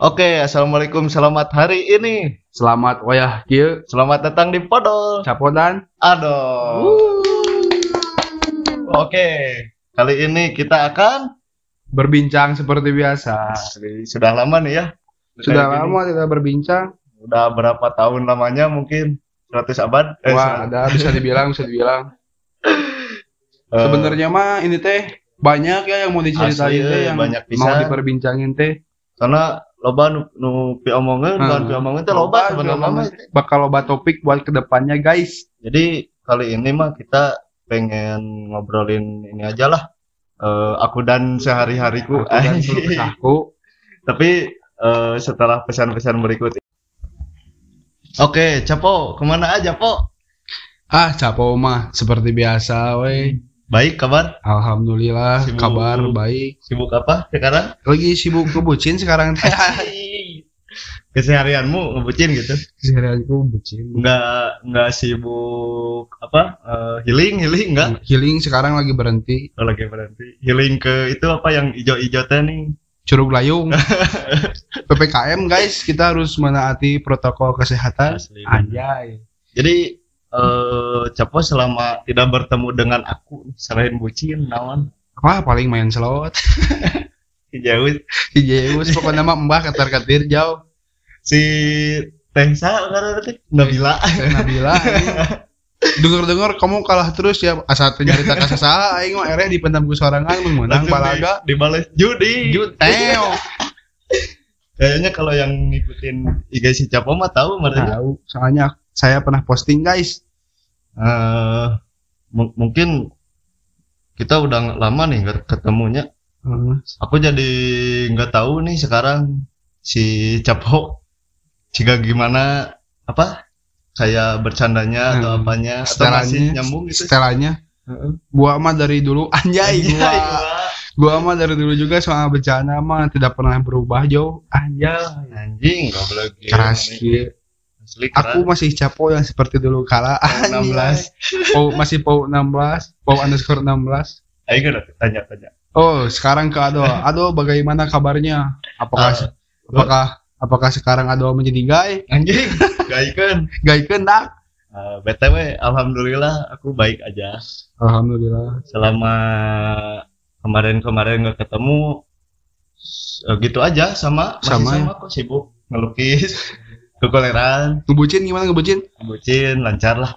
Oke, assalamualaikum, selamat hari ini. Selamat wayah kieu Selamat datang di Podol. capodan. Aduh. Oke, kali ini kita akan Berbincang seperti biasa. sudah lama nih ya. Sudah Kayak lama tidak berbincang. Udah berapa tahun lamanya mungkin 100 abad. Eh, Wah, ada bisa dibilang, bisa dibilang. eh, Sebenarnya mah ini teh banyak ya yang mau diceritain teh eh, yang banyak mau pisan. diperbincangin teh. karena loba nu, nu pi omongan, Hmm. bukan pi omongan teh loba sebenarnya bakal loba topik buat ke depannya guys. Jadi kali ini mah kita pengen ngobrolin ini aja lah. Eh, aku dan sehari-hariku. Aku dan kesahku. Tapi eh, setelah pesan-pesan berikut. Oke, Capo, ke mana aja, Po? Ah, capo mah seperti biasa, weh. Baik, kabar? Alhamdulillah, Sibuk. kabar baik. Sibuk apa sekarang? Lagi sibuk kebucin sekarang teh. Keseharianmu ngebucin gitu? Seharianku bucin. Nggak, nggak sibuk apa? eh, healing, healing nggak? Healing sekarang lagi berhenti. Oh, lagi berhenti. Healing ke itu apa yang ijo-ijo teh nih? Curug Layung. PPKM guys, kita harus menaati protokol kesehatan. Asli. Anjay. Jadi eh Capo selama tidak bertemu dengan aku selain bucin naon Apa paling main slot? jauh Ijeus pokoknya mah mbah katar katir jauh. si Tessa karena teh Nabila Teh Nabila. Dengar-dengar kamu kalah terus ya asal teu nyarita ka sasaha aing mah ereh dipendam ku sorangan menang balaga. di, dibales judi Juteo. kayaknya kalau yang ngikutin IG si Capo mah tahu mereka Tahu, soalnya saya pernah posting guys. Eh, mu- mungkin kita udah lama nih ketemunya Hmm. aku jadi nggak tahu nih sekarang si Capo jika gimana apa kayak bercandanya atau Hmm. apanya atau masih Setelannya, nyambung gitu setelannya gua mah dari dulu anjay gua. Anjay, Gua mah dari dulu juga soal bencana mah tidak pernah berubah jauh. Anjay. anjing goblok gila, Keras nih. Aku masih capo yang seperti dulu kala. Pau 16 Pau masih pau 16, pau underscore 16. ayo udah tanya-tanya Oh, sekarang ke Ado. Ado bagaimana kabarnya? Apakah Ah, apakah apakah sekarang Ado menjadi gay? anjing gak ikan Gay kendak. Eh, btw alhamdulillah aku baik aja Alhamdulillah. selama kemarin-kemarin nggak ketemu eh, gitu aja sama masih Sama sama, ya? kok sibuk ngelukis kekuleran Ngebucin gimana ngebucin? bucin lancar lah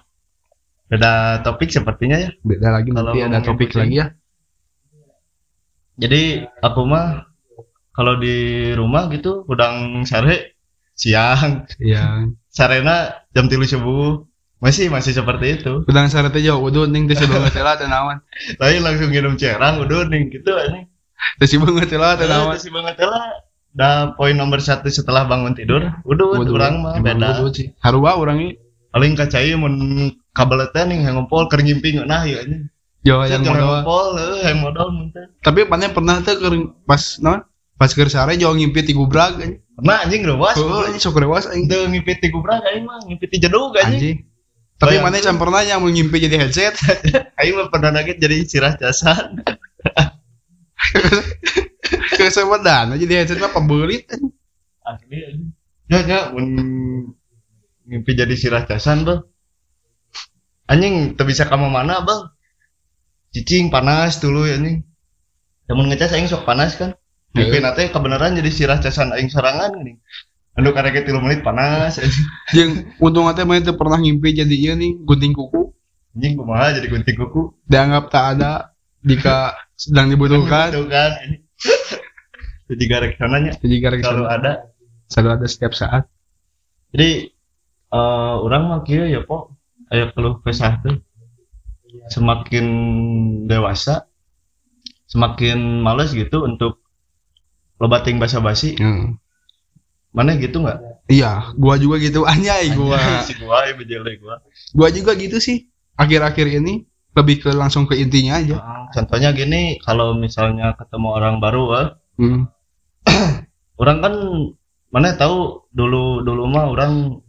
beda topik sepertinya ya Beda lagi Kalau nanti ada topik bucin. lagi ya. jadi aku mah kalau di rumah gitu udang sare siang Iya. sarena jam tilu subuh masih masih seperti itu Udang sare teh jauh udun ning teh sebelum ngetela teh naon. lain langsung minum cerang udah nih gitu ini Teh sibuk ngetela teh naon. Terus banget lah dah poin nomor satu setelah bangun tidur udah Wudu. orang mah beda. Harua orang ini. paling kacai mun kabel teh nih yang ngumpul keur ngimpi nah ya nya Jawa yang modal. ngumpul eh, yang modal mun teh Tapi pannya pernah tuh pas naon? Pas keur sare jauh ngimpi ti anjing. pernah anjing rewas Oh, sok rewas aing. itu ngimpi ti gubrak aing mah ngimpi ti jedug anjing Anjing. Tapi mana can pernah yang mau ngimpi jadi headset? aing mah pernah nugget jadi sirah jasan Kesewadan aja di headset mah pembelit. anjing. asli anjing ya ya mun ngimpi jadi sirah jasan bang anjing teu bisa kamu mana bang cicing panas dulu ya anjing. Namun ngecas aing sok panas kan? Mimpi nate kebenaran jadi sirah casan aing sorangan gini Anu karek 3 menit panas anjing. Yang untung teh mana teu pernah ngimpi jadi ieu nih gunting kuku. Anjing kumaha jadi gunting kuku? Dianggap tak ada jika sedang dibutuhkan. Tuh garek sananya Jadi gara selalu ada selalu ada setiap saat. Jadi eh orang mah kieu ya po aya keluh kesah tuh semakin dewasa semakin males gitu untuk lobating basa-basi Hmm. mana gitu nggak Iya, gua juga gitu. Anjay gua. si gua ya bejele gua Gua juga gitu sih. Akhir-akhir ini lebih ke langsung ke intinya aja. contohnya gini kalau misalnya ketemu orang baru eh, Hmm. orang kan mana tahu dulu dulu mah orang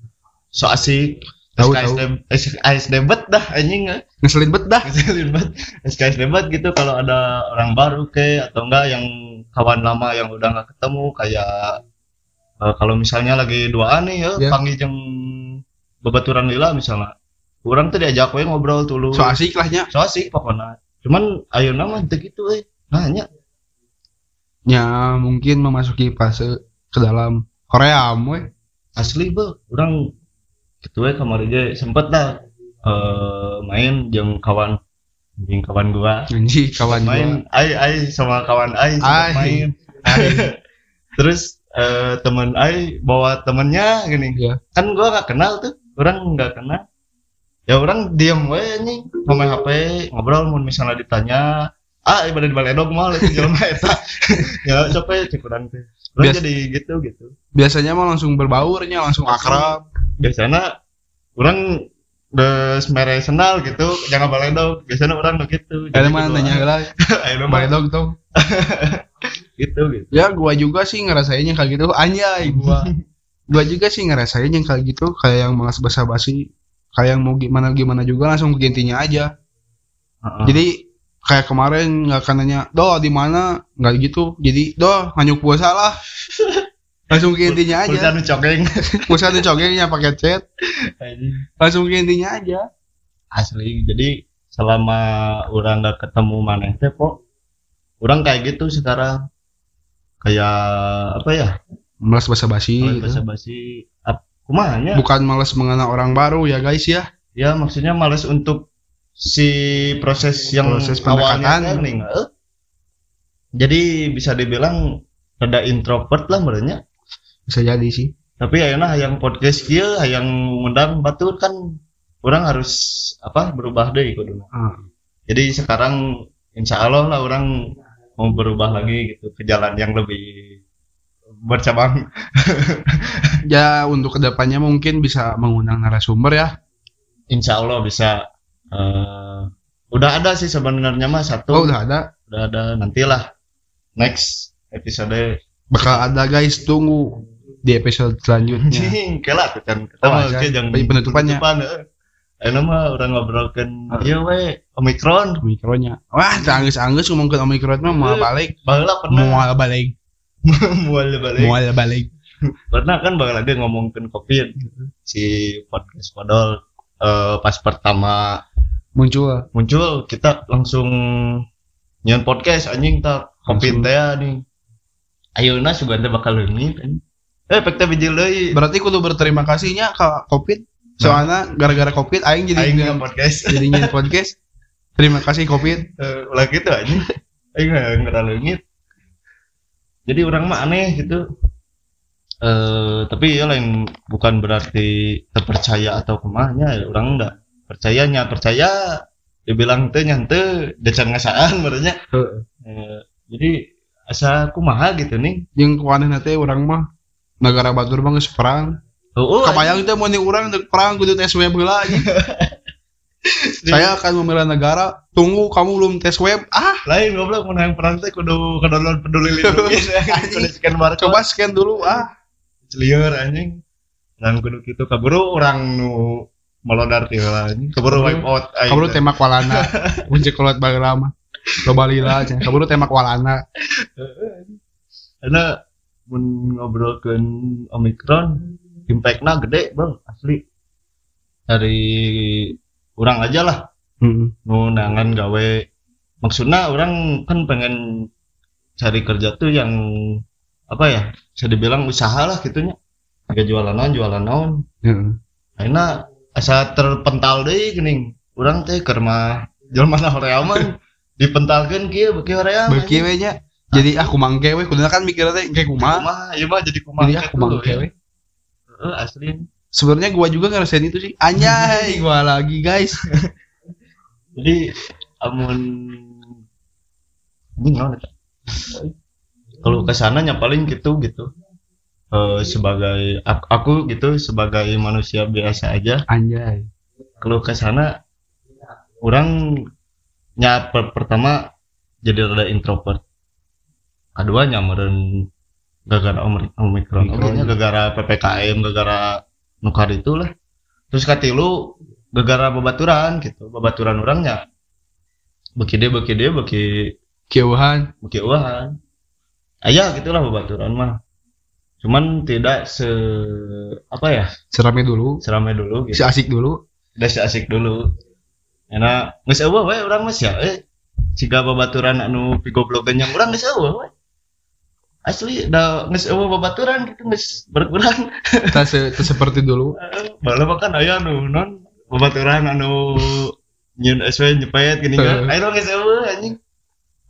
so asik Tahu, SKS deb- SKS debat dah anjing eh. Ngeselin bet dah. Ngeselin banget. SKS debat gitu kalau ada orang baru ke atau enggak yang kawan lama yang udah nggak ketemu kayak Eh, kalau misalnya lagi duaan nih ya Ya. panggil jeng babaturan lila misalnya orang tuh diajak we ngobrol dulu so asik lah nya so asik pokoknya cuman ayo nama gitu eh nanya nya mungkin memasuki fase ke dalam Korea we asli be. Orang gitu we kemarin aja sempet dah eh main jeung kawan jeung kawan gua. Anji kawan main gua. ai ai sama kawan ai main. Terus eh temen ai bawa temennya gini. Iya. kan gua gak kenal tuh orang nggak kenal. Ya orang diem we nih ngomong HP ngobrol mun misalnya ditanya ah ibadah di baledog mah itu jelema eta ya coba cek urang teh urang Bias- jadi gitu gitu. biasanya mah langsung berbaurnya langsung akrab. biasanya orang des mere senal gitu jangan baledog biasanya orang begitu ada mana nanya lah ayo balik dong tuh gitu. Gitu ya gua juga sih ngerasainnya kayak gitu. Anjay gua. Gua juga sih ngerasain yang kayak gitu kayak yang malas basa-basi. Kayak yang mau gimana gimana juga langsung ke intinya aja. Heeh. jadi kayak kemarin nggak akan nanya doh di mana? Nggak gitu. Jadi doh nganyuk puasa lah. Langsung ke intinya Pulsa aja nu cokeng. Puasa tuh cogengnya pakai chat langsung ke intinya aja. Asli. Jadi selama orang nggak ketemu mana teh kok orang kayak gitu sekarang. Kayak apa ya? Malas basa-basi Kalau gitu. bahasa basi ap- kumanya? Bukan malas mengenal orang baru ya guys ya. Ya maksudnya males untuk si proses yang Proses awalnya eh. jadi bisa dibilang rada introvert lah merenya bisa jadi sih. Tapi ayeuna yang podcast kia yang ngundang batur kan orang harus apa berubah deh kuduna Ah. jadi sekarang insya Allah lah orang mau berubah lagi gitu ke jalan yang lebih bercabang. Ya untuk ke depannya mungkin bisa mengundang narasumber ya. Insya Allah bisa eh, udah ada sih sebenarnya mah satu. Oh udah ada. Udah ada. Nantilah next episode bakal ada guys. Tunggu di episode selanjutnya. Kela tuh kan. Kita Oh, oke jangan Penutupannya. penutupan eh. Ayeuna mah orang ngobrolkeun Ah. iya we. Omikron. Mikronya wah anggus-anggus ngomong ke omikron mah mau balik. baheula pernah. Mau balik. Mual balik. Mau balik. Pernah kan baheula dia ngomongkeun covid si podcast Podol eh, pas pertama muncul. Muncul kita langsung nyen podcast anjing tak Langsung. teh nih ayeuna sugan teh bakal leungit eh pek teh bijil deui berarti kudu berterima kasihnya ke covid. Soalnya gara-gara covid aing jadi aing nge podcast. jadi podcast. Terima kasih covid. Eh, ulah gitu aja aing nggak leungit jadi orang mah aneh gitu. Eh tapi ya lain bukan berarti terpercaya atau kemahnya ya orang enggak percayanya percaya dibilang teh nyante decan ngasaan merenya Eh, jadi asa kumaha gitu nih yang kuaneh nanti orang mah negara batur mah geus perang. Oh, oh, kebayang itu mau nih orang untuk perang kudu tes web heula anjing. saya akan membela negara tunggu kamu belum tes web. Ah! Lain goblok mun yang perang teh kudu kedownload peduli lindungi. Kudu scan barcode. Coba scan dulu ah. Lieur anjing. Dan kudu kitu kaburu orang nu melodar ti heula kaburu wipe out aing kaburu teh. tembak walana. Kunci kolot bageula mah loba lila cenah kaburu tembak walana. Karena mun ngobrolkeun omikron impactna gede bang asli. Dari orang aja lah. Nu nangan gawe. Maksudnya orang kan pengen cari kerja tuh yang apa ya bisa dibilang usaha lah gitunya. Kayak jualan naon jualan naon. Heeh. Akhirnya asa terpental deh gini orang teh kerma jelma na hoream mah dipentalkeun kieu beuki hoream beuki we nya. Jadi aku mangke we. Kuduna kan mikir teh kayak kumaha kumaha ieu mah jadi kumaha jadi aku mangke we. Heeh, asli. Sebenarnya gua juga ngerasain itu sih. Anjay gua lagi guys. Jadi amun ini kalau ke sananya paling gitu gitu Eh, sebagai aku, aku gitu sebagai manusia biasa aja. Anjay. Kalau ke sana orang nya per- pertama jadi rada introvert. Kedua nyamperin gara-gara omikron Omikron. Oke nya gara-gara ppkm gara-gara nukar itu lah terus katilu gara-gara babaturan gitu. Babaturan orangnya beki dia beki dia beki kieuhan beki uahan. Ayah gitulah babaturan mah cuman tidak se apa ya Seramai dulu, seramai dulu si gitu asik dulu. udah si asik dulu karena nggak eueuh we orang mas ya eh jika babaturan anu pigoblogan yang orang nggak eueuh we asli da nggak eueuh babaturan gitu nggak berkurang Tak, se, seperti dulu. Malah makan aya anu non babaturan anu nyun SW nyepet gini kan. Ayo geus eueuh anjing.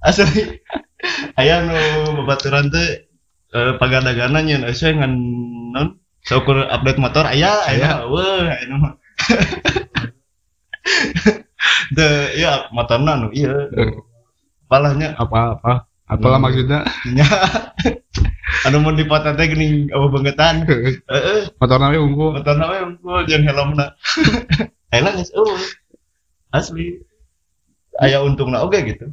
Asli. Aya anu babaturan teh eh, pagadagana nyun SW ngan non saukur update motor aya aya eueuh aya nu. Teu iya motorna anu iya. Palahnya Apa-apa. Apalah Hmm. maksudnya? nya. anu mun dipotong teh geuning eueuh bangetan. Heeh. Motor namanya unggul. motor namanya unggul jeung helmna enak geus eueuh asli aya untungna oge gitu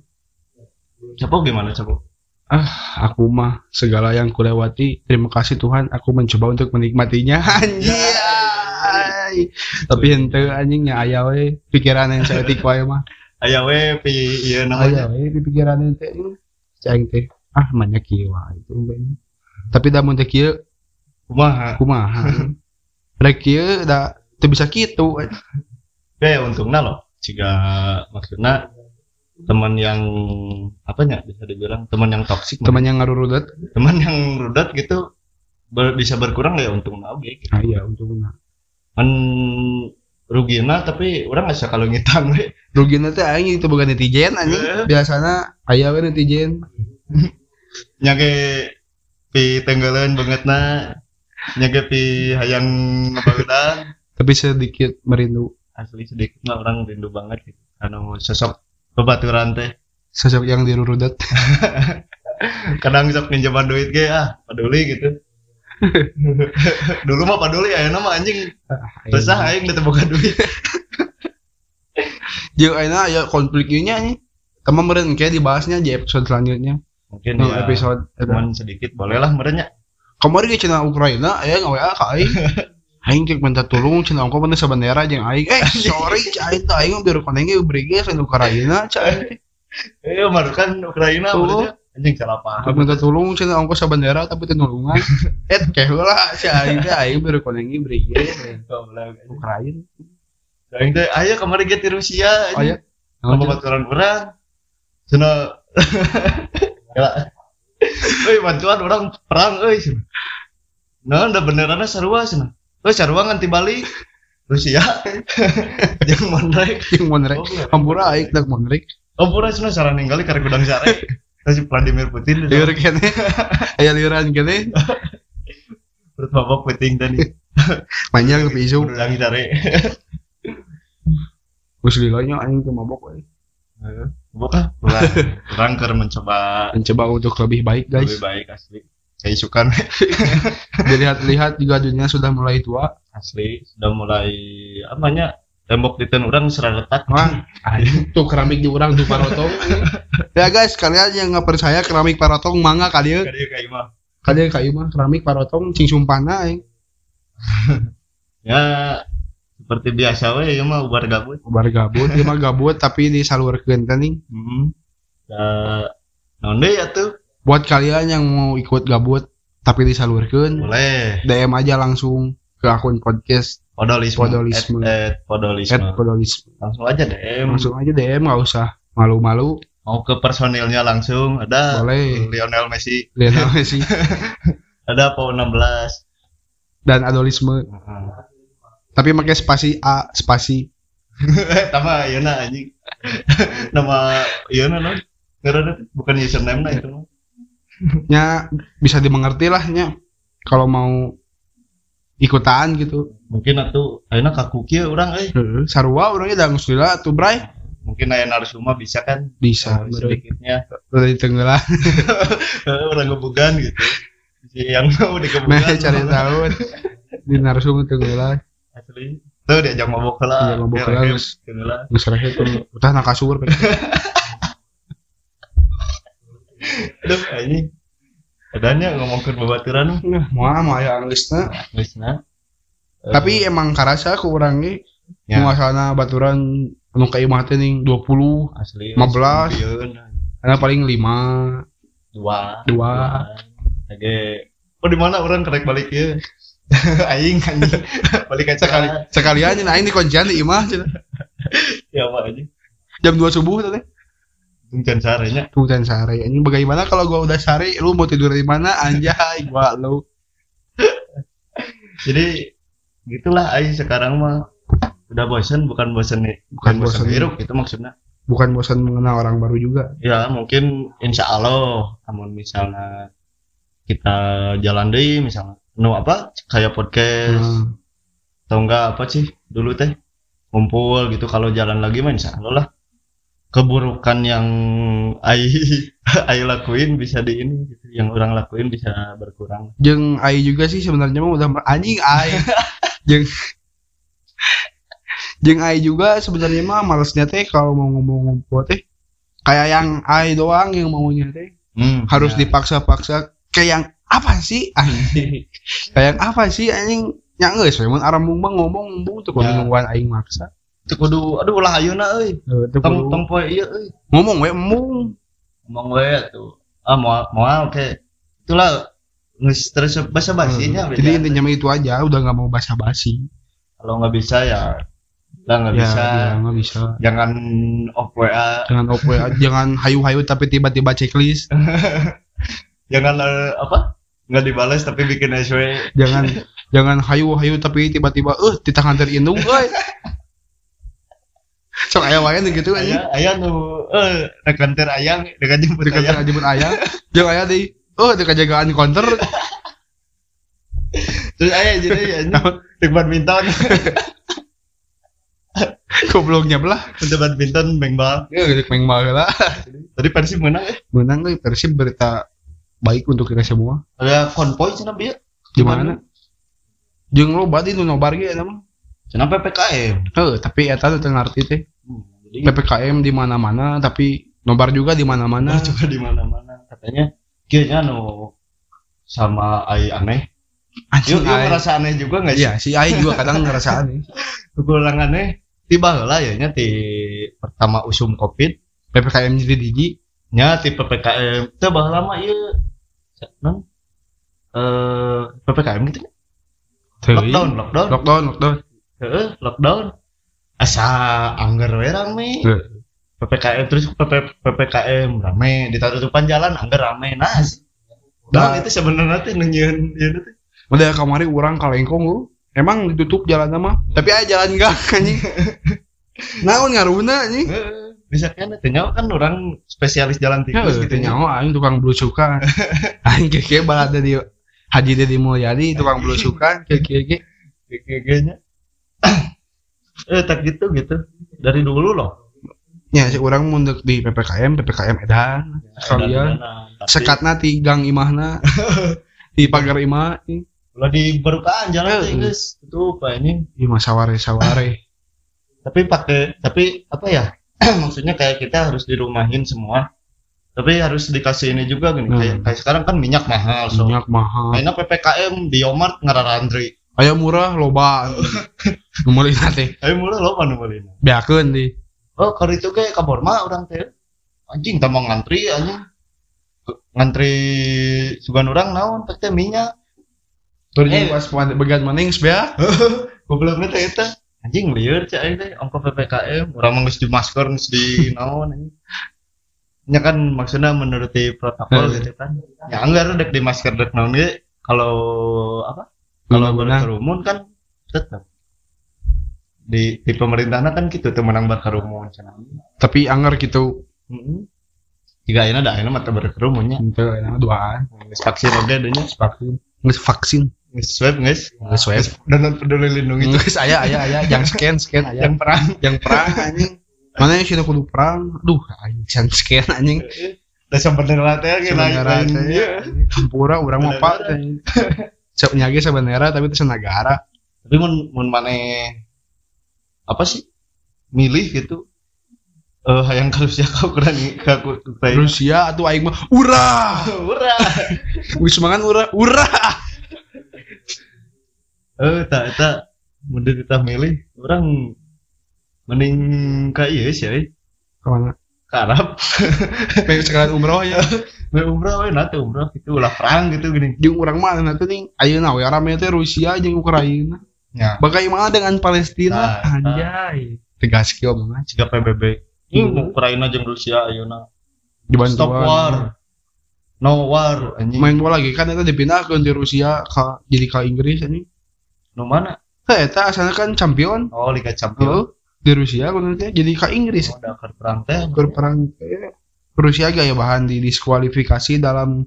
Capo gimana Capo? Ah, aku mah segala yang kulewati, terima kasih Tuhan, aku mencoba untuk menikmatinya. Anjay. Tapi henteu anjingnya aya we pikiran yang saeutik wae mah. aya we pi ieu Aya namanya we di pikiran teh. Cang teh. Ah, banyak kieu wae itu. Tapi da mun teh kumaha kumaha? Rek kieu da teu bisa kitu. ya untungna loh jika maksudnya teman yang apanya bisa dibilang teman yang toksik Teman yang ngarurudet. teman yang rudat gitu ber- bisa berkurang ya untungna oge gitu. Ah iya untungna. kan rugina tapi orang nggak kalau ngitan we Rugina teh aing itu bukan netizen anjing. Eh. Biasana aya we netizen. nyage pi tenggelen banget na nyage pi hayang ngebagedan Tapi sedikit merindu asli sedikit mah orang rindu banget gitu anu sosok bebaturan teh sosok yang dirurudet. kadang sok pinjaman duit ge ah peduli gitu dulu mah peduli ya nama anjing resah aing udah boga duit Jeung ayeuna aya konflik ieu nya nih. Kamu meureun kayak dibahasnya di episode selanjutnya. mungkin Di ya episode cuman sedikit boleh lah merenya kemarin di channel Ukraina aya ngawa ka aing. Aing cek minta tolong channel ongko mana sabandera jeung aing. Eh, sorry cai teh aing biar koneng ge brige sa Ukraina cai. eh mah kan Ukraina berarti anjing salah paham minta tolong channel ongko sabandera tapi teu nulungan. Eh, keh heula si aing teh aing biar koneng ge Goblok. Ukraina. aing teh ayo kemarin ge ti Rusia Aya. apa baturan orang ya euy bantuan orang perang euy nah udah beneran sarua cenah euy sarua nganti balik Rusia jeung monrek Jeung monrek. Hampura aing dak monrek. oh pura cenah saran ninggali karek gudang sare si Vladimir Putin Liur kene. Aya liuran kene. perut babak puting tadi Panjang tapi isu. gudang sare Geus lilanya aing teh mabok we. buka ulah orang mencoba Mencoba untuk lebih baik guys. lebih baik asli kayak isukan Dilihat-lihat juga dunia sudah mulai tua. asli sudah mulai apanya tembok di orang seraretak Wah, tuh keramik di orang tuh parotong. ya guys, kalian yang nggak percaya keramik parotong mangga kalian Kali kayak mah kalian kayu mah keramik parotong cing sumpana eh. ya seperti biasa we ya mah ubar gabut Bar gabut, dia mah gabut tapi disalurkeun kan nih. hmm. ya naon deui atuh Buat kalian yang mau ikut gabut tapi disalurkeun, boleh DM aja langsung ke akun podcast podolisme Podolisme. at, at podolisme @podolisme. langsung aja DM Langsung aja DM nggak usah malu-malu. mau ke personilnya langsung ada Boleh. Lionel Messi Lionel Messi ada Pau 16 dan adolisme. Tapi pakai spasi A, spasi sama Yona anjing nama Yona non bukan username nah itu mah. Nya bisa dimengerti lah nya kalau mau ikutan gitu mungkin atuh ayeuna kaku kieu urang euy Heeh, sarua orangnya udah ngusila tuh bray mungkin aya narsuma bisa kan bisa Eh, sedikitnya udah di tenggelam Eh, orang kebugan gitu si yang mau di kebugan meh cari tahu di narsum tenggelam asli tuh diajak mabok lah Diajak mabok heula, geus. Tenggelam. ngesreh itu udah nak kasur pe. Aduh ini adanya ngomongin babaturan nah mau mau aya anggeusna Wisna tapi emang karasa ku urang ge Ya. nu asalna baturan anu ka imah teh ning 20 asli 15. Pieun, karena paling 5 dua. Dua. lagi. Oh di mana orang kerek balik ya? Aing anjing. Balik ke sekali sekali aja nah ini kuncian di imah ya apa aja jam 2 subuh tadi tungcan sarenya tungguan sare. Anjing bagaimana kalau gua udah sare lu mau tidur di mana? Anjay gua lu. Jadi gitulah aing sekarang mah. Udah bosen bukan bosen nih bukan Bukan bosen itu maksudnya. Bukan bosan mengenal orang baru juga. Ya mungkin insya Allah namun misalnya kita jalan deh misalnya. No apa? Kayak podcast. Hmm. atau enggak apa sih? Dulu teh ngumpul gitu. Kalau jalan lagi mah insya Allah lah keburukan yang ai ai lakuin bisa di ini gitu. yang orang lakuin bisa berkurang Jeng Ai juga sih sebenarnya mah udah anjing Ai. Jeng Jeng Ai juga sebenarnya mah malesnya teh kalau mau ngomong-ngomong teh kayak yang Ai doang yang maunya teh Hmm, harus ya. dipaksa-paksa kayak yang apa sih anjing kayak yang apa sih anjing we mun arambung mah ngomong ngomong tuh Ya. nungguan aing maksa kudu aduh ayeuna euy Tuh, tuh tong tong poe ieu euy ngomong we emung ngomong we tuh ah mau mau oke. Itulah nges terus basa basinya Hmm. jadi intinya mah itu aja udah nggak mau basa-basi. Kalau nggak bisa ya. Udah nggak ya bisa. dia nggak bisa. Jangan off WA. Jangan op jangan hayu-hayu tapi tiba-tiba checklist. Jangan eh, apa? Nggak dibalas tapi bikin SW jangan jangan hayu-hayu tapi tiba-tiba eh di tangan dari indung euy sok aya wae gitu aja ayah ayah nu eh rekan ter ayang dekat jemput dekat aja pun ayah jeung aya di oh dekat jagaan counter terus ayah jadi ya di badminton. Gobloknya belah untuk badminton bengbal ya gede main lah. Tadi Persib menang ya? Menang euy Persib berita baik untuk kita semua. Ada konvoy cina biar di mana jeung lo berarti nu nobar ge eta mah cina PPKM heuh tapi eta teu ngarti teh jadi PPKM di mana-mana tapi nobar juga di mana-mana. Juga di mana-mana. Katanya kayaknya no sama ai aneh. Anjing yuk yuk Ai. merasa aneh juga nggak sih? iya si Ai juga kadang ngerasa aneh. Kurang aneh tiba lah ya nya ti pertama usum covid. PPKM jadi digi nya ti ppkm teu baheula lama ieu non eh ppkm gitu Teuing. lockdown lockdown. Lockdown lockdown. Heeh lockdown asa anggar we rame ppkm terus PP, ppkm rame. Di tutupan jalan anggar rame nas. Nah. nah itu sebenarnya teh nunyeun ieu teh udah kamari orang kalengkong lu emang ditutup jalan mah? Tapi aja jalan enggak anjing. Naon ngaruna anjing? Bisa kan teh nyawa kan orang spesialis jalan tikus Heeh, gitu nya nyawa aing tukang belusukan. Aing keke balada di Haji Dedi Mulyadi tukang belusukan keke GG-nya eh tak gitu gitu. Dari dulu loh. Nya si urang mundek di PPKM PPKM edan sekalian. Sekatna ti gang imahna di pagar imah Udah di berbukaan jalan teh Heeh. guys itu apa ini? Imah saware saware. Tapi pakai tapi apa ya? Maksudnya kayak kita harus dirumahin semua. Tapi harus dikasih ini juga gini Hmm. kayak, kayak sekarang kan minyak mahal so. Minyak mahal. Kayaknya PPKM di Yomart ngararandri aya murah loba. Numelina teh ayo mulai lo mana mulai beakeun di oh kalau itu kayak kabur mah orang teh. Anjing tak mau ngantri anjing. Ngantri sugan orang naon? Teh minyak. Berjing Eh. pas bagian maning bea goblok teh eta. Anjing lieur cak aing teh ongko PPKM urang mah di masker geus di naon anjing. Nya kan maksudnya menuruti protokol Hmm. gitu kan. Ya anggar dek di masker dek naon ge. Kalau apa kalau berkerumun kan tetap. Di di pemerintahnya kan gitu tuh menang berkerumun tapi anger gitu. Heeh jika ayeuna da ayeuna mah teu berkerumunnya itu enak geus vaksin oge deh nya vaksin. Nggak vaksin. Geus swab geus nggak swab. Dan peduli lindungi itu guys ayah ayah ayah. Yang scan scan. Ayah. Yang perang. Yang perang anjing. Mana yang sih kudu perang. Aduh anjing yang scan anjing. Teh lain sebenarnya lain teh ieu. hampura orang mau apa sebenarnya sebenarnya tapi itu senegara Tapi mun mun maneh apa sih? Milih gitu. Eh hayang ka Rusia ka Ukraina ka Ukraina. Rusia atau aing mah urah Ura. wis mangan urah urah Eh tak eta mun kita milih orang mending ka ieu sih ke mana ke Arab pengen sekalian umroh ya. We umrah we nanti umrah itu ulah perang gitu gini. Jeung urang mah nanti nih ayeuna we rame teh Rusia jeung Ukraina. Ya. Bagaimana dengan Palestina? Nah, anjay. Tegas kieu banget jika PBB ini Hmm. Ukraina jeung Rusia ayeuna dibantu stop war. No war anjing. Main bola lagi kan itu dipindahkeun di Rusia ka jadi ke Inggris anjing. Nu mana? Heh, eta asalnya kan champion. Oh Liga Champions Heeh. Di Rusia teh jadi ke Inggris oh da keur perang teh eh, Rusia gaya bahan di diskualifikasi dalam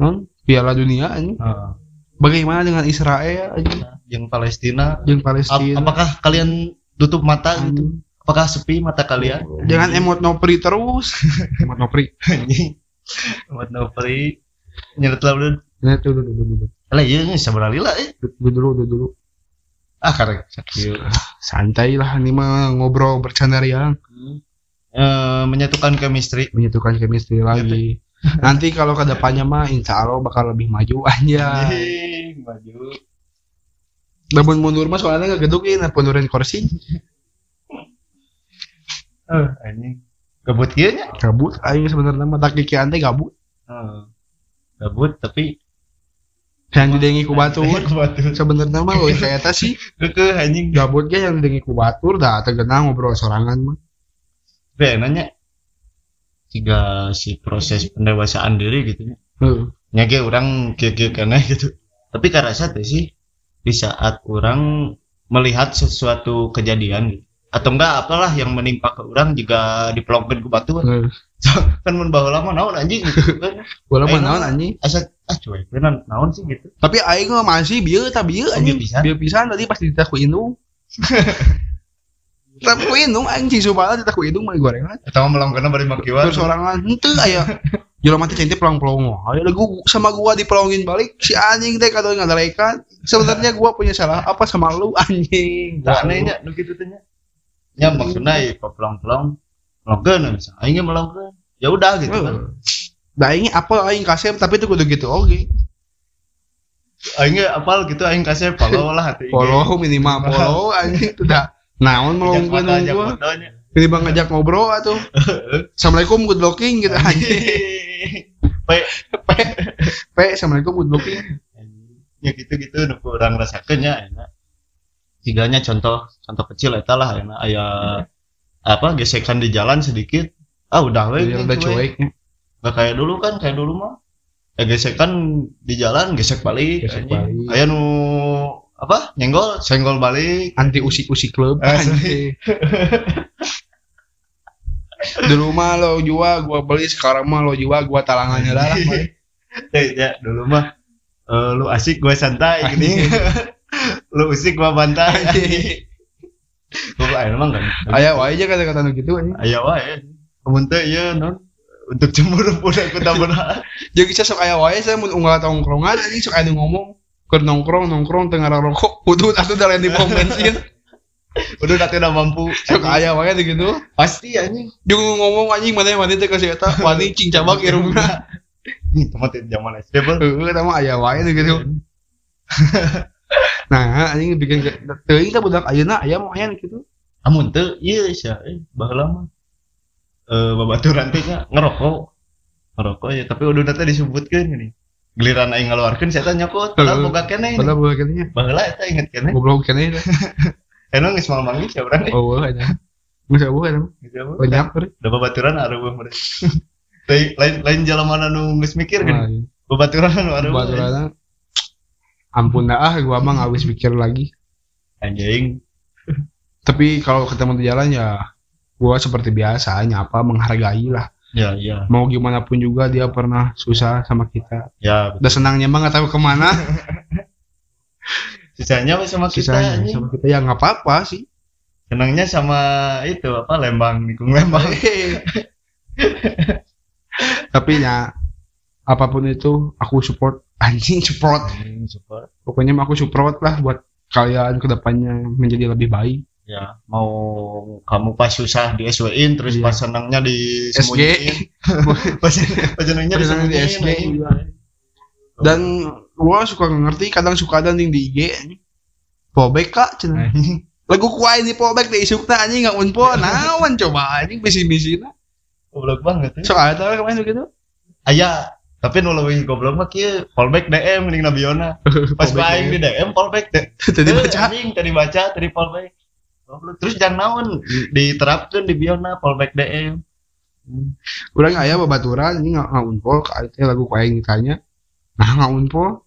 non Piala Dunia anjing. Heeh. Bagaimana dengan Israel anjing? yang Palestina yang Ap- Palestina? apakah kalian tutup mata gitu Anjing. apakah sepi mata kalian Jangan emot nopri terus. emot nopri. buat nopri nyeret Nah, tuh, dulu, dulu, dulu. lah iya seberapa lila eh Dulu, dulu, dulu, dulu. Ah karek sakit Santai lah, ini mah ngobrol bercanda riang. Eh, menyatukan chemistry Menyatukan chemistry lagi. Nanti kalau ke depannya mah insya Allah bakal lebih maju aja. Maju Namun mundur mah soalnya nggak gedukin, mundurin kursi. eh anjing gabut kieu nya Gabut, aing sebenarnya mah tak ante gabut. Eh, gabut tapi Yang didengi ku batur. ku batur. Sebenarnya mah loh kayak eta sih. Keke anjing. Gabut ge yang didengi ku batur dah tegenang ngobrol sorangan mah. Be, nanya. Tiga si proses pendewasaan diri gitu ya Heeh. nyage orang kieu kena gitu. Tapi karasa teh sih di saat orang melihat sesuatu kejadian gitu atau enggak apalah yang menimpa ke orang juga dipelongkeun ku batu Heeh. kan mun baheula mah naon anjing gitu kan. Mah naon anjing? asa ah cuek beneran naon sih gitu? Tapi aing mah masih bieu bieu Oh, anjing. bieu pisan? bieu pisan tadi pas ditah ku indung. Tapi ku indung anjing subala ditah ku indung mah gorengan atau melongkeun bari makiwan. Terus sorangan henteu aya. Jelema teh centip pelong-pelong ayo gua sama gua dipelongin balik si anjing teh kado ngadalekan sebenarnya gua punya salah apa sama lu anjing? Tak anehnya nu kitu teh nya. Maksudna ieu pelong-pelong melongkeun bisa aing melongkeun. Ya udah gitu kan Da aing apa aing kasep tapi itu kudu gitu oke. aing ge apal gitu aing kasih follow lah hati Follow minimal follow anjing itu dah. Naon melongkeun gua. Ini bang ngajak ngobrol atuh. Assalamualaikum good looking gitu anjing. Pe, Pe, assalamualaikum good looking. ya gitu-gitu nu kurang rasakeun nya enak. Tiganya contoh contoh kecil eta lah enak aya apa gesekan di jalan sedikit. Ah udah we Jadi gitu, udah we. Nggak kayak dulu kan, kayak dulu mah. Ya gesekan di jalan gesek balik. Gesek balik. Aya nu apa? Nyenggol, senggol balik. Anti usik-usik klub Asli. anjing. Dulu mah lo jual gua beli sekarang mah lo jual gua talangannya lah. Eh, ya dulu mah eh, lu asik gua santai gini. lu usik gua bantai. Gua ayo emang kan. Wae aja kata-kata gitu wae. Amun teu ieu non untuk cemburu pun aku tak benar. Jeung bisa sok aya wae saya mun unggal tongkrongan anjing sok aya nu ngomong keur nongkrong nongkrong tengah rokok udut atuh da lain di pom bensin Udah nanti udah mampu. sok aya wae teh gitu Pasti anjing. jeung ngomong anjing mana mana teh kasih eta wani cing cabak irungna teman teh zaman SD bel. heeh eta mah aya wae teh gitu nah anjing bikin ke- teuing teh budak ayeuna aya mah aya gitu Amun teu ieu sia eh baheula mah. Eh babaturan teh nya ngerokok. Ngerokok ya, tapi udah nanti disebutkeun gini. Giliran aing ngaluarkeun saya tanya kok, padahal boga keneh. padahal budak keneh Baheula eta inget keneh. goblok teh Emang geus mal manggil sia urang. oh wah eta Geus eueuh eta apa? banyak Udah babaturan areueuh mereka. Lain lain lain jalan mana nu geus mikir gini. Babaturan anu areueuh. Ampun dah ah gua mah nggak habis pikir lagi Anjing. tapi kalau ketemu di jalan ya gua seperti biasa nyapa menghargai lah Ya, ya. mau gimana pun juga dia pernah susah sama kita. Ya, udah senangnya mah nggak tahu ke mana. Sisanya sama kita sisanya sama kita. Ya nggak apa-apa sih. Senangnya sama itu apa Lembang, Nikung Lembang. tapi ya apa pun itu aku support. Anjing support. Anjing, support. pokoknya aku support lah buat kalian ke depannya menjadi lebih baik Ya, mau kamu pas susah di SW-in terus Iya. pas senangnya disembunyiin. pas pas senangnya di disembunyiin. SG, iya. dan gua suka ngerti kadang suka ada yang di IG. Pobek kak cenah. Anjing. lagu kuai di pobek di isukna anjing nggak unpo naon coba anjing misi misi goblok banget ya. sok ada kemarin gitu aya tapi nu leuwih goblok mah kieu fallback DM ning Nabiona pas aing di DM fallback teh tadi Eh, baca tadi baca tadi fallback terus jangan naon diterapkan di Biona fallback DM Urang aya babaturan ini nggak ngaunpol teh lagu ku aing ditanya. Nah ngaunpol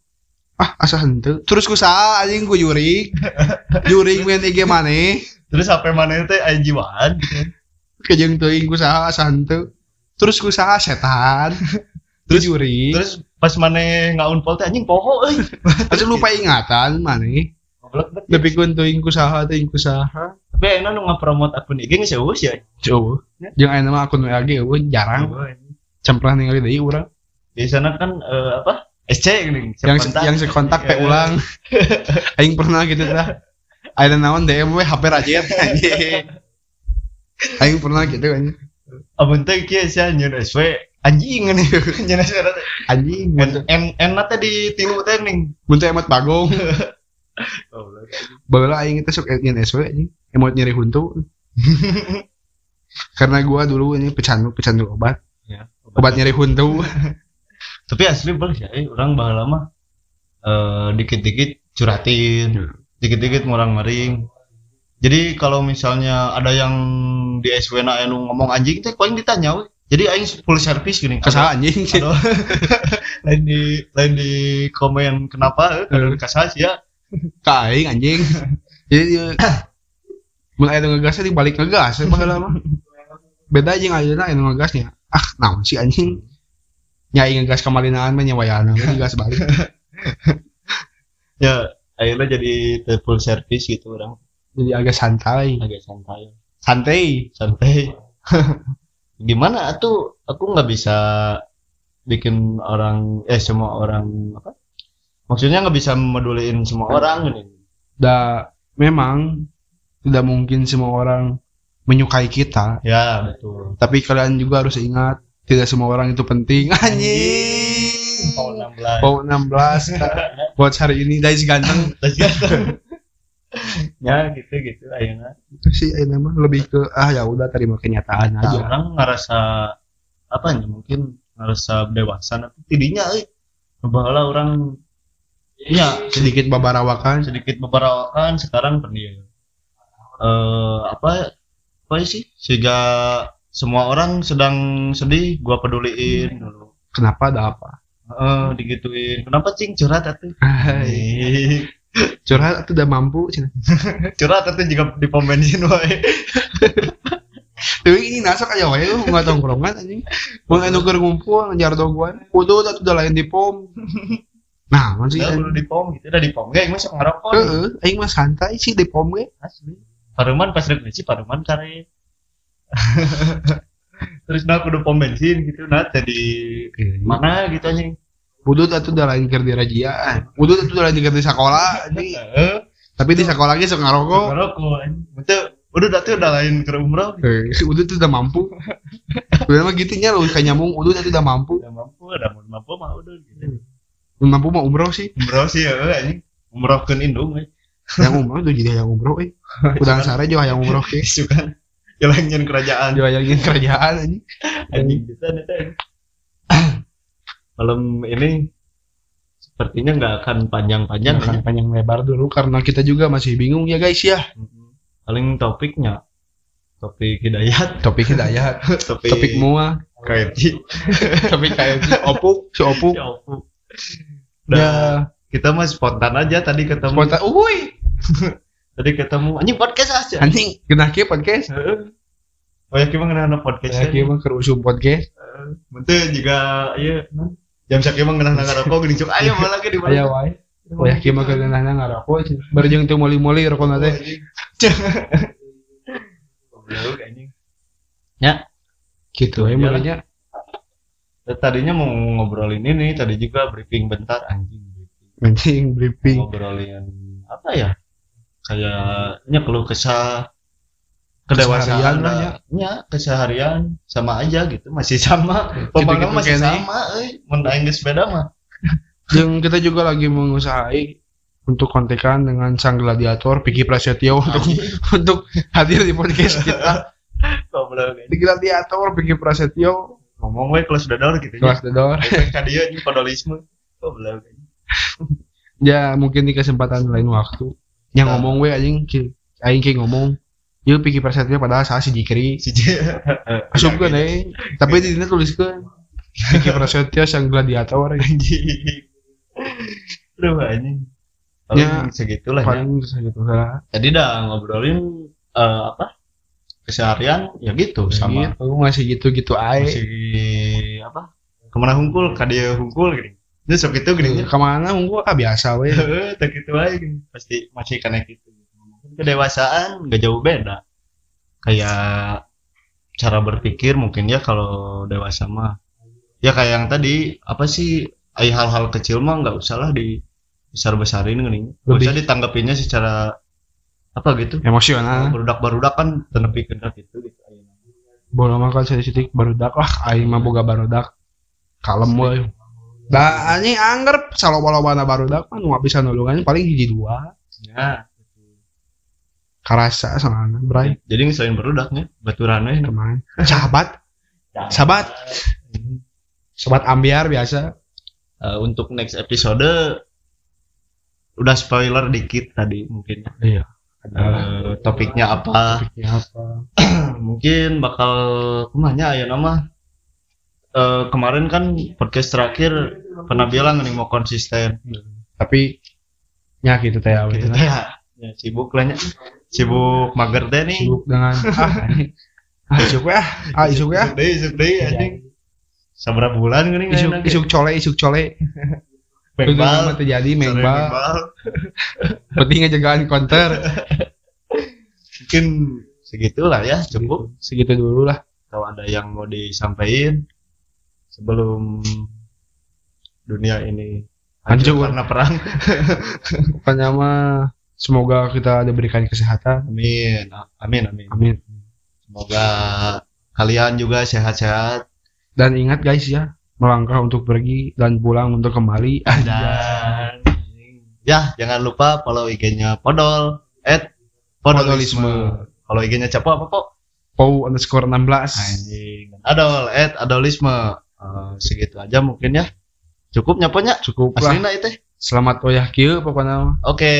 ah asa henteu. Terus ku saha anjing ku jurig. jurig main IG maneh. terus HP mana teh aya jiwaan gitu. Kejeng teuing ku saha asa henteu. Terus ku saha setan. Terus jurig. terus pas mana ngaunpol teh anjing poho euy Terus lupa ingatan maneh. Goblok banget Tapi kun teuing ku saha teuing ku saha. tapi enak nu ngapromot akun IG geus eueus ya Coba. Jeung aya nama akun WA ge eueuh jarang. Can pernah ningali deui urang. di sana kan eh, apa SC gini Yang yang sekontak teh ulang. Aing pernah gitu dah. Ada naon DM we HP rajet anjing. Aing pernah gitu anjing. abun teh kieu sia nyeun SW anjing nih Anjing. en en di tilu teh ning Mun teh emot bagong. Baheula aing itu sok ingin SW anjing. Emot nyeri huntu. Karena gua dulu ini pecandu pecandu obat. ya Obat nyeri huntu. tapi asli bang sih eh, orang baheula mah eh dikit-dikit curatin Ya. dikit-dikit ngurang ngering jadi kalau misalnya ada yang di SW na anu ngomong anjing teh paling ditanya we. jadi aing full service gini Kasaha anjing. Lain di lain di komen kenapa eh, kalau kasah sih ya Ka aing anjing. Jadi aya nu ngegasnya dibalik ngegas ya baheula mah. Beda jeung ayeuna aya nu ngegasnya. Ah, naon sih anjing? Nyai ngegas kamalinaan mah nyawayana digas balik. ya akhirnya jadi full service gitu orang Jadi agak santai. agak santai Santai. santai gimana tuh aku nggak bisa bikin orang eh semua orang apa maksudnya nggak bisa meduliin semua orang ini Da memang tidak mungkin semua orang menyukai kita, ya betul tapi kalian juga harus ingat tidak semua orang itu penting. Anjing. tahun 16 Pau 16 buat hari ini guys ganteng. Terus ganteng. ya gitu gitu akhirnya Itu sih ini mah lebih ke ah ya udah terima kenyataan nah, aja. orang ngerasa apa ya mungkin ngerasa dewasa tapi tidinya eh bahwa orang ya Sedikit babarawakan. sedikit beberapa kan sekarang pendiam eh apa apa sih sehingga semua orang sedang sedih gua peduliin dulu Kenapa ada apa? eh digituin kenapa cing curhat atuh. Curhat atau udah mampu curhat atuh juga di pom bensin wae Tapi ini nasok aja wae lu nggak tongkrongan anjing. Mau keur ngumpul ngejar doguan. Kudu atuh udah lain di pom. Nah, masih Udah perlu di pom gitu udah di pom gak masih ngerokok Heeh, aing mah santai sih di pom ge. asli paruman pas rek sih paruman kare terus nah kudu pom bensin gitu nah jadi mana gitu anjing Budut atuh udah lain keur di rajia. Budut atuh udah lain keur di sekolah anjing. Tapi di sekolah ge sok ngarokok. ngerokok anjing betul udah datu udah lain ke umroh Eh, Udut tuh udah mampu. Mah gitu nya lu kayak nyambung Udut udah mampu. udah mampu udah mampu mah udah gitu Mun mampu mah umroh sih. umroh sih ya anjing umroh ke indung eh. Yang umroh tuh jadi yang umroh eh. Udang sare juga yang umroh ke. Isu kan jalannya kerajaan Juga ingin kerajaan anjing. anjing bisa malam ini sepertinya nggak akan panjang-panjang Jangan ya. panjang lebar dulu karena kita juga masih bingung ya guys ya. paling topiknya topik hidayat Topik hidayat, topik topik mua, KFC topik kayak si opuk, si opuk. Ya. Nah, Ya, kita mah spontan aja tadi ketemu spontan. Uy, tadi ketemu anjing podcast aja anjing, kena ke podcast. Oh ya gimana ngena podcast Ya, kita mah kerusum podcast. Bentuk juga iya jam sakit emang ngena ngarokok gini cuk ayo malah ke di Aya wae. Oh ya, kita mah kena ngarokok. Bareng teu moli-moli rokok teh. Goblok, anjing. Ya, Gitu ya makanya tadinya mau ngobrolin ini, tadi juga briefing bentar anjing. anjing Mau briefing. Ngobrolin apa ya? Kayaknya keluh kesah kedewasaan lah, lah ya. keseharian sama aja gitu, masih sama. Pembangun Gitu-gitu masih sama, aing geus beda mah. Dan kita juga lagi mengusahai untuk kontekan dengan sang gladiator Piki Prasetyo untuk untuk hadir di podcast kita. Di gladiator bikin prasetyo Ngomong we kelas dador gitu ya. kelas dedor Efek dia ini podolisme. Goblok. ya mungkin di kesempatan lain waktu yang Nah. ngomong we anjing aing ki ngomong Yuk pikir prasetyo padahal saya si Jikri Si. Asup kan eh tapi di sini tuliskan pikir prasetyo sang gladiator Anjing. Aduh anjing. Paling Ya, segitulah ya. paling segitu lah Tadi dah ngobrolin eh, apa? Keseharian ya gitu sama gitu masih gitu gitu aja masih apa? Ke mana hungkul? Kadia hungkul gini. Itu sok itu gini. ke mana mungkin ah biasa we tak gitu aja gini. Pasti masih kena gitu. Kedewasaan gak jauh beda. Kayak cara berpikir mungkin ya kalau dewasa mah. Ya kayak yang tadi apa sih ay hal-hal kecil mah nggak usah lah di besar besarin gini. Nggak Lebih- usah ditanggapinya secara apa gitu. emosional Barudak-barudak kan tenepi kendak gitu gitu. bola makan saya sitik barudak lah. Aing mah boga barudak. Kalem we da anjing angger saloba-lobana barudak mah nu bisa nulungan paling hiji dua. Ya, karasa soalnya bray. Jadi selain berudaknya baturan we ke mana? Sahabat. Sahabat. Sobat ambiar biasa. Eh, untuk next episode udah spoiler dikit tadi mungkin. Iya Eh, topiknya apa? Topiknya apa? Mungkin bakal ke mana ya nama. Eh, kemarin kan podcast terakhir pernah bilang nih mau konsisten. Tapi nya gitu teh gitu teh ya. Ya, sibuk lah sibuk mager deh nih. Sibuk dengan ah ah isuk we ah isuk ah Isuk deh isuk deh anjing. Sabar bulan gini isuk isuk cole isuk cole mengbal terjadi mengbal mengbal penting ngejagaan counter mungkin segitulah ya cukup. Segitu dulu lah. Kalau ada yang mau disampaikan sebelum dunia ini hancur Hancur. karena perang. Pokoknya mah semoga kita diberikan kesehatan. Amin. Amin amin. Amin. Semoga kalian juga sehat-sehat. Dan ingat guys ya melangkah untuk pergi dan pulang untuk kembali. Dan ya jangan lupa follow IG-nya Podol at Podolisme. Kalau IG-nya Capo apa kok Pau underscore 16 anjing. Adol at Adolisme. Eh, segitu aja mungkin ya. Cukup nyaponya cukup lah. Aslinya itu? Selamat oyah kieu pokoknya. Oke.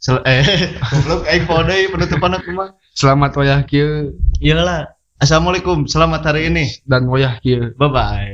Sel eh goblok aing pode penutupan aku mah selamat oyah kieu. Iyalah. Assalamualaikum selamat hari ini. Dan oyah kieu. Bye bye